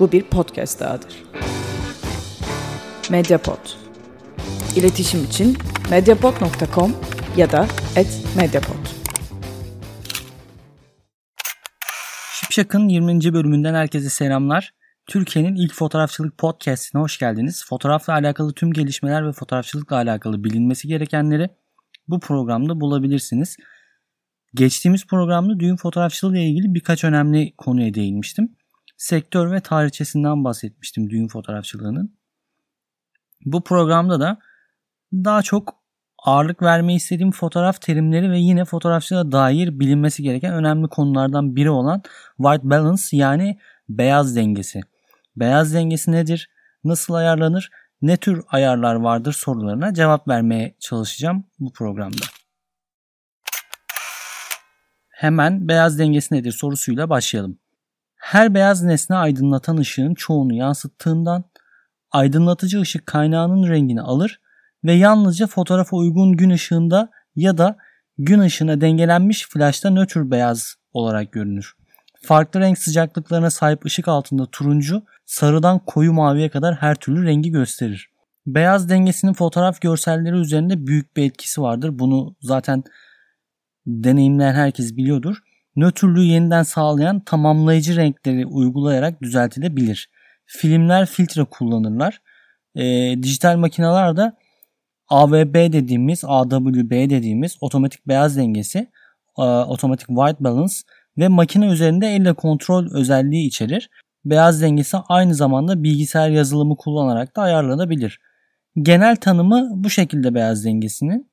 Bu bir podcast dahadır. Mediapod. İletişim için mediapod.com ya da @mediapod. Şipşak'ın 20. bölümünden herkese selamlar. Türkiye'nin ilk fotoğrafçılık podcastine hoş geldiniz. Fotoğrafla alakalı tüm gelişmeler ve fotoğrafçılıkla alakalı bilinmesi gerekenleri bu programda bulabilirsiniz. Geçtiğimiz programda düğün fotoğrafçılığı ile ilgili birkaç önemli konuya değinmiştim. Sektör ve tarihçesinden bahsetmiştim düğün fotoğrafçılığının. Bu programda da daha çok ağırlık vermeyi istediğim fotoğraf terimleri ve yine fotoğrafçılığa dair bilinmesi gereken önemli konulardan biri olan white balance yani beyaz dengesi. Beyaz dengesi nedir? Nasıl ayarlanır? Ne tür ayarlar vardır sorularına cevap vermeye çalışacağım bu programda. Hemen beyaz dengesi nedir sorusuyla başlayalım. Her beyaz nesne aydınlatan ışığın çoğunu yansıttığından aydınlatıcı ışık kaynağının rengini alır ve yalnızca fotoğrafa uygun gün ışığında ya da gün ışığına dengelenmiş flaşta nötr beyaz olarak görünür. Farklı renk sıcaklıklarına sahip ışık altında turuncu, sarıdan koyu maviye kadar her türlü rengi gösterir. Beyaz dengesinin fotoğraf görselleri üzerinde büyük bir etkisi vardır. Bunu zaten deneyimleyen herkes biliyordur. Nötrlüğü yeniden sağlayan tamamlayıcı renkleri uygulayarak düzeltilebilir. Filmler filtre kullanırlar. E, dijital makineler de AVB dediğimiz, AWB dediğimiz otomatik beyaz dengesi, e, otomatik white balance ve makine üzerinde elle kontrol özelliği içerir. Beyaz dengesi aynı zamanda bilgisayar yazılımı kullanarak da ayarlanabilir. Genel tanımı bu şekilde beyaz dengesinin.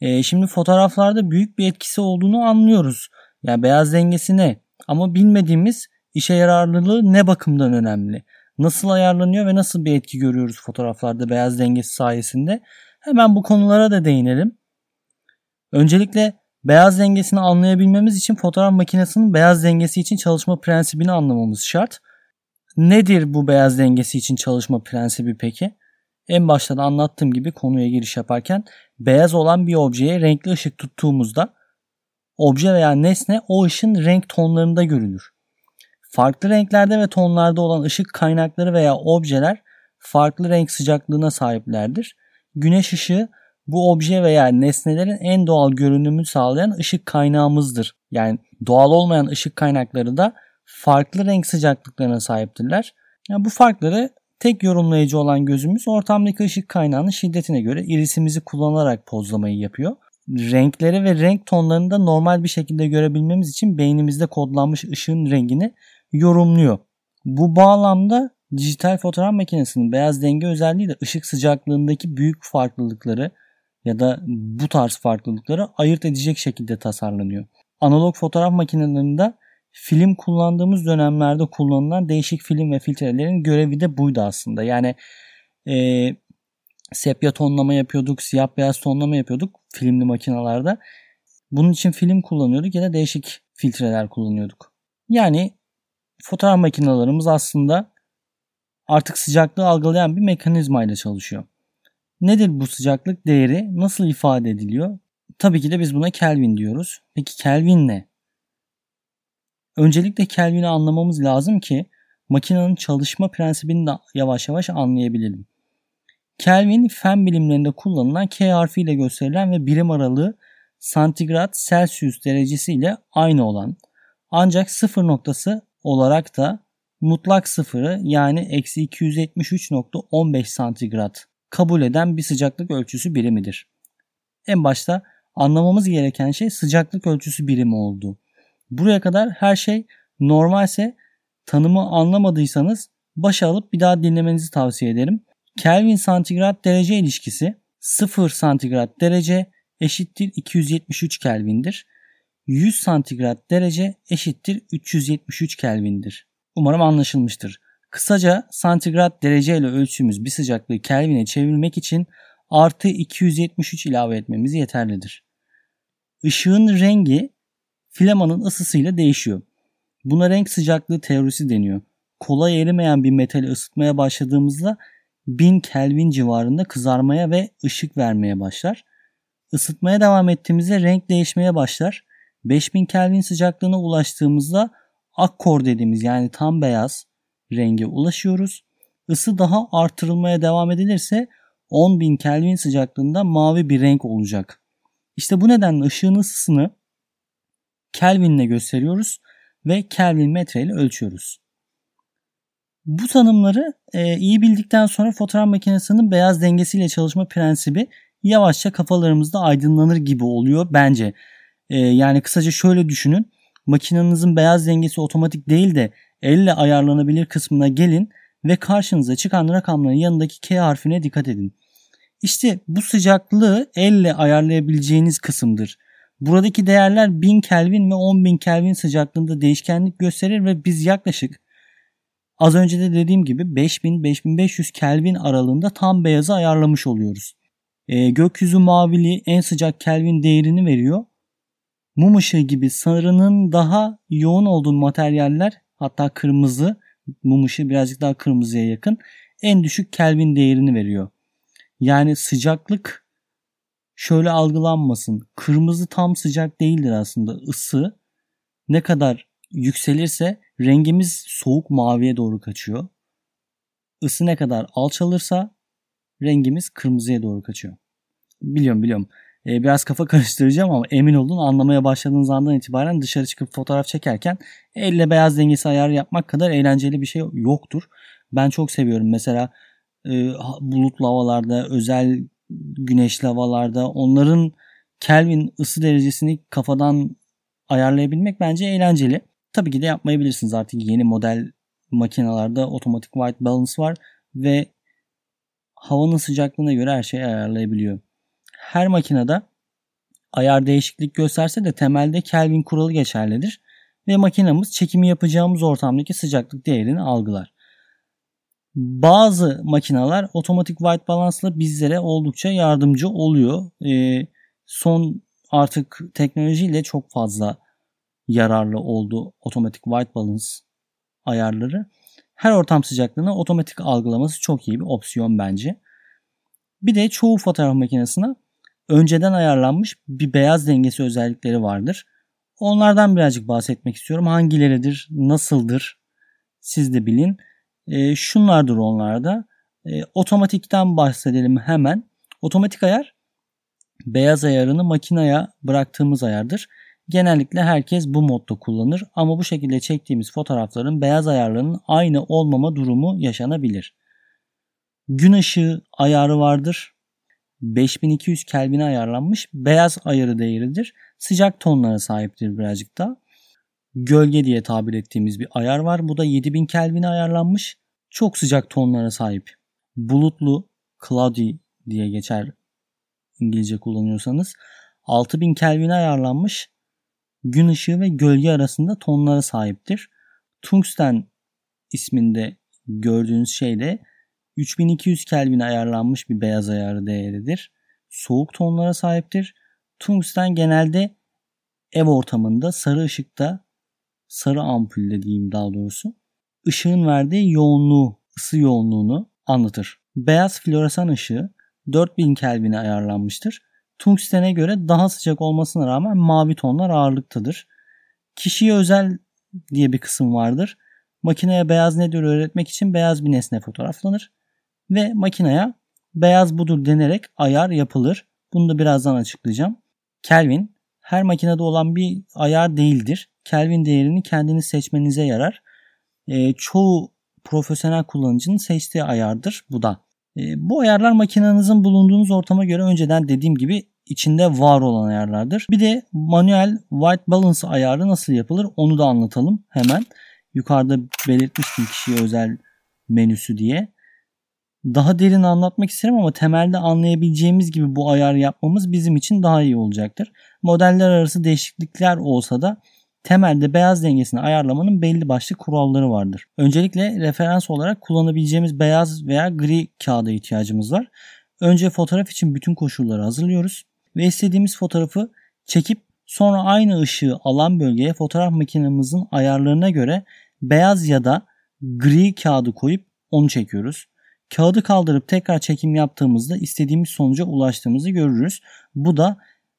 E, şimdi fotoğraflarda büyük bir etkisi olduğunu anlıyoruz. Yani beyaz dengesi ne? Ama bilmediğimiz işe yararlılığı ne bakımdan önemli? Nasıl ayarlanıyor ve nasıl bir etki görüyoruz fotoğraflarda beyaz dengesi sayesinde? Hemen bu konulara da değinelim. Öncelikle beyaz dengesini anlayabilmemiz için fotoğraf makinesinin beyaz dengesi için çalışma prensibini anlamamız şart. Nedir bu beyaz dengesi için çalışma prensibi peki? En başta da anlattığım gibi konuya giriş yaparken beyaz olan bir objeye renkli ışık tuttuğumuzda obje veya nesne o ışın renk tonlarında görülür. Farklı renklerde ve tonlarda olan ışık kaynakları veya objeler farklı renk sıcaklığına sahiplerdir. Güneş ışığı bu obje veya nesnelerin en doğal görünümünü sağlayan ışık kaynağımızdır. Yani doğal olmayan ışık kaynakları da farklı renk sıcaklıklarına sahiptirler. Yani bu farkları tek yorumlayıcı olan gözümüz ortamdaki ışık kaynağının şiddetine göre irisimizi kullanarak pozlamayı yapıyor. Renkleri ve renk tonlarını da normal bir şekilde görebilmemiz için beynimizde kodlanmış ışığın rengini yorumluyor. Bu bağlamda dijital fotoğraf makinesinin beyaz denge özelliği de ışık sıcaklığındaki büyük farklılıkları ya da bu tarz farklılıkları ayırt edecek şekilde tasarlanıyor. Analog fotoğraf makinelerinde film kullandığımız dönemlerde kullanılan değişik film ve filtrelerin görevi de buydu aslında. Yani e, sepya tonlama yapıyorduk, siyah beyaz tonlama yapıyorduk filmli makinalarda. Bunun için film kullanıyorduk ya da değişik filtreler kullanıyorduk. Yani fotoğraf makinalarımız aslında artık sıcaklığı algılayan bir mekanizma ile çalışıyor. Nedir bu sıcaklık değeri? Nasıl ifade ediliyor? Tabii ki de biz buna Kelvin diyoruz. Peki Kelvin ne? Öncelikle Kelvin'i anlamamız lazım ki makinenin çalışma prensibini de yavaş yavaş anlayabilelim. Kelvin fen bilimlerinde kullanılan K harfiyle gösterilen ve birim aralığı santigrat Celsius derecesi ile aynı olan ancak sıfır noktası olarak da mutlak sıfırı yani eksi 273.15 santigrat kabul eden bir sıcaklık ölçüsü birimidir. En başta anlamamız gereken şey sıcaklık ölçüsü birimi oldu. Buraya kadar her şey normalse tanımı anlamadıysanız başa alıp bir daha dinlemenizi tavsiye ederim. Kelvin santigrat derece ilişkisi 0 santigrat derece eşittir 273 Kelvin'dir. 100 santigrat derece eşittir 373 Kelvin'dir. Umarım anlaşılmıştır. Kısaca santigrat derece ile ölçtüğümüz bir sıcaklığı Kelvin'e çevirmek için artı 273 ilave etmemiz yeterlidir. Işığın rengi filamanın ısısıyla değişiyor. Buna renk sıcaklığı teorisi deniyor. Kolay erimeyen bir metali ısıtmaya başladığımızda 1000 Kelvin civarında kızarmaya ve ışık vermeye başlar. Isıtmaya devam ettiğimizde renk değişmeye başlar. 5000 Kelvin sıcaklığına ulaştığımızda akkor dediğimiz yani tam beyaz renge ulaşıyoruz. Isı daha artırılmaya devam edilirse 10.000 Kelvin sıcaklığında mavi bir renk olacak. İşte bu nedenle ışığın ısısını Kelvin'le gösteriyoruz ve Kelvin metre ile ölçüyoruz. Bu tanımları e, iyi bildikten sonra fotoğraf makinesinin beyaz dengesiyle çalışma prensibi yavaşça kafalarımızda aydınlanır gibi oluyor bence. E, yani kısaca şöyle düşünün. Makinenizin beyaz dengesi otomatik değil de elle ayarlanabilir kısmına gelin ve karşınıza çıkan rakamların yanındaki K harfine dikkat edin. İşte bu sıcaklığı elle ayarlayabileceğiniz kısımdır. Buradaki değerler 1000 Kelvin ve 10.000 Kelvin sıcaklığında değişkenlik gösterir ve biz yaklaşık az önce de dediğim gibi 5000-5500 Kelvin aralığında tam beyazı ayarlamış oluyoruz. E, gökyüzü mavili en sıcak Kelvin değerini veriyor. Mum ışığı gibi sarının daha yoğun olduğu materyaller hatta kırmızı mum ışığı birazcık daha kırmızıya yakın en düşük Kelvin değerini veriyor. Yani sıcaklık şöyle algılanmasın. Kırmızı tam sıcak değildir aslında. Isı ne kadar yükselirse rengimiz soğuk maviye doğru kaçıyor. Isı ne kadar alçalırsa rengimiz kırmızıya doğru kaçıyor. Biliyorum biliyorum. Ee, biraz kafa karıştıracağım ama emin olun anlamaya başladığınız andan itibaren dışarı çıkıp fotoğraf çekerken elle beyaz dengesi ayarı yapmak kadar eğlenceli bir şey yoktur. Ben çok seviyorum. Mesela e, bulutlu havalarda, özel güneşli havalarda onların Kelvin ısı derecesini kafadan ayarlayabilmek bence eğlenceli. Tabii ki de yapmayabilirsiniz. Artık yeni model makinalarda otomatik white balance var ve havanın sıcaklığına göre her şeyi ayarlayabiliyor. Her makinede ayar değişiklik gösterse de temelde Kelvin kuralı geçerlidir ve makinamız çekimi yapacağımız ortamdaki sıcaklık değerini algılar. Bazı makineler otomatik white balance'la bizlere oldukça yardımcı oluyor. E, son artık teknolojiyle çok fazla yararlı oldu otomatik white balance ayarları. Her ortam sıcaklığına otomatik algılaması çok iyi bir opsiyon bence. Bir de çoğu fotoğraf makinesine önceden ayarlanmış bir beyaz dengesi özellikleri vardır. Onlardan birazcık bahsetmek istiyorum. Hangileridir, nasıldır siz de bilin. E, şunlardır onlarda. E, otomatikten bahsedelim hemen. Otomatik ayar beyaz ayarını makineye bıraktığımız ayardır. Genellikle herkes bu modda kullanır ama bu şekilde çektiğimiz fotoğrafların beyaz ayarlarının aynı olmama durumu yaşanabilir. Gün ışığı ayarı vardır. 5200 Kelvin'e ayarlanmış beyaz ayarı değeridir. Sıcak tonlara sahiptir birazcık da. Gölge diye tabir ettiğimiz bir ayar var. Bu da 7000 Kelvin'e ayarlanmış. Çok sıcak tonlara sahip. Bulutlu, cloudy diye geçer İngilizce kullanıyorsanız. 6000 Kelvin'e ayarlanmış gün ışığı ve gölge arasında tonlara sahiptir. Tungsten isminde gördüğünüz şey de 3200 Kelvin'e ayarlanmış bir beyaz ayarı değeridir. Soğuk tonlara sahiptir. Tungsten genelde ev ortamında sarı ışıkta sarı ampulde diyeyim daha doğrusu ışığın verdiği yoğunluğu, ısı yoğunluğunu anlatır. Beyaz floresan ışığı 4000 Kelvin'e ayarlanmıştır. Tungsten'e göre daha sıcak olmasına rağmen mavi tonlar ağırlıktadır. Kişiye özel diye bir kısım vardır. Makineye beyaz nedir öğretmek için beyaz bir nesne fotoğraflanır ve makineye beyaz budur denerek ayar yapılır. Bunu da birazdan açıklayacağım. Kelvin her makinede olan bir ayar değildir. Kelvin değerini kendiniz seçmenize yarar. E, çoğu profesyonel kullanıcının seçtiği ayardır bu da. E, bu ayarlar makinenizin bulunduğunuz ortama göre önceden dediğim gibi içinde var olan ayarlardır. Bir de manuel white balance ayarı nasıl yapılır onu da anlatalım hemen. Yukarıda belirtmiştim kişiye özel menüsü diye. Daha derin anlatmak isterim ama temelde anlayabileceğimiz gibi bu ayar yapmamız bizim için daha iyi olacaktır. Modeller arası değişiklikler olsa da temelde beyaz dengesini ayarlamanın belli başlı kuralları vardır. Öncelikle referans olarak kullanabileceğimiz beyaz veya gri kağıda ihtiyacımız var. Önce fotoğraf için bütün koşulları hazırlıyoruz ve istediğimiz fotoğrafı çekip sonra aynı ışığı alan bölgeye fotoğraf makinemizin ayarlarına göre beyaz ya da gri kağıdı koyup onu çekiyoruz. Kağıdı kaldırıp tekrar çekim yaptığımızda istediğimiz sonuca ulaştığımızı görürüz. Bu da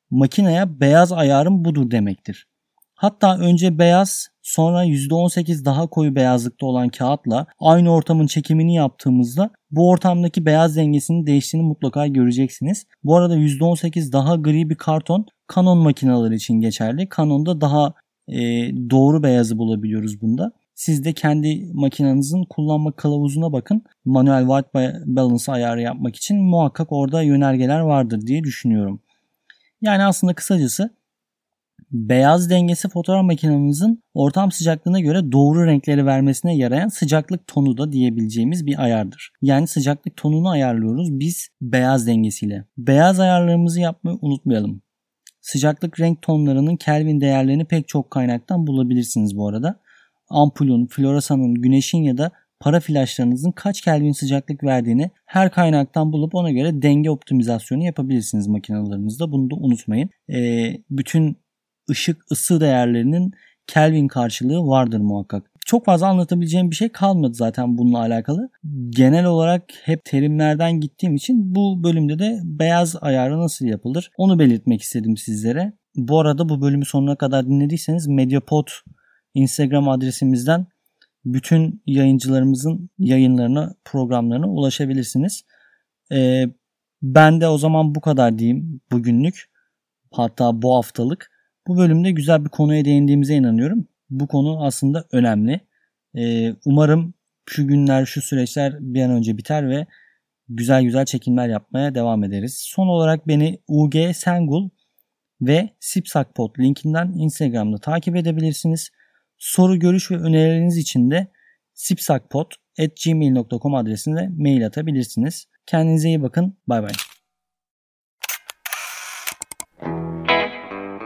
makineye beyaz ayarım budur demektir. Hatta önce beyaz Sonra %18 daha koyu beyazlıkta olan kağıtla aynı ortamın çekimini yaptığımızda bu ortamdaki beyaz dengesinin değiştiğini mutlaka göreceksiniz. Bu arada %18 daha gri bir karton Canon makineleri için geçerli. Canon'da daha e, doğru beyazı bulabiliyoruz bunda. Siz de kendi makinenizin kullanma kılavuzuna bakın. Manuel white balance ayarı yapmak için muhakkak orada yönergeler vardır diye düşünüyorum. Yani aslında kısacası beyaz dengesi fotoğraf makinenizin ortam sıcaklığına göre doğru renkleri vermesine yarayan sıcaklık tonu da diyebileceğimiz bir ayardır. Yani sıcaklık tonunu ayarlıyoruz biz beyaz dengesiyle. Beyaz ayarlarımızı yapmayı unutmayalım. Sıcaklık renk tonlarının Kelvin değerlerini pek çok kaynaktan bulabilirsiniz bu arada. Ampulün, floresanın, güneşin ya da para flaşlarınızın kaç Kelvin sıcaklık verdiğini her kaynaktan bulup ona göre denge optimizasyonu yapabilirsiniz makinalarınızda. Bunu da unutmayın. Ee, bütün ışık ısı değerlerinin Kelvin karşılığı vardır muhakkak. Çok fazla anlatabileceğim bir şey kalmadı zaten bununla alakalı. Genel olarak hep terimlerden gittiğim için bu bölümde de beyaz ayarı nasıl yapılır onu belirtmek istedim sizlere. Bu arada bu bölümü sonuna kadar dinlediyseniz Mediapod Instagram adresimizden bütün yayıncılarımızın yayınlarına, programlarına ulaşabilirsiniz. Ee, ben de o zaman bu kadar diyeyim bugünlük. Hatta bu haftalık. Bu bölümde güzel bir konuya değindiğimize inanıyorum. Bu konu aslında önemli. Ee, umarım şu günler, şu süreçler bir an önce biter ve güzel güzel çekimler yapmaya devam ederiz. Son olarak beni UG Sengul ve Sipsakpot linkinden Instagram'da takip edebilirsiniz. Soru, görüş ve önerileriniz için de sipsakpot.gmail.com adresine mail atabilirsiniz. Kendinize iyi bakın. Bay bay.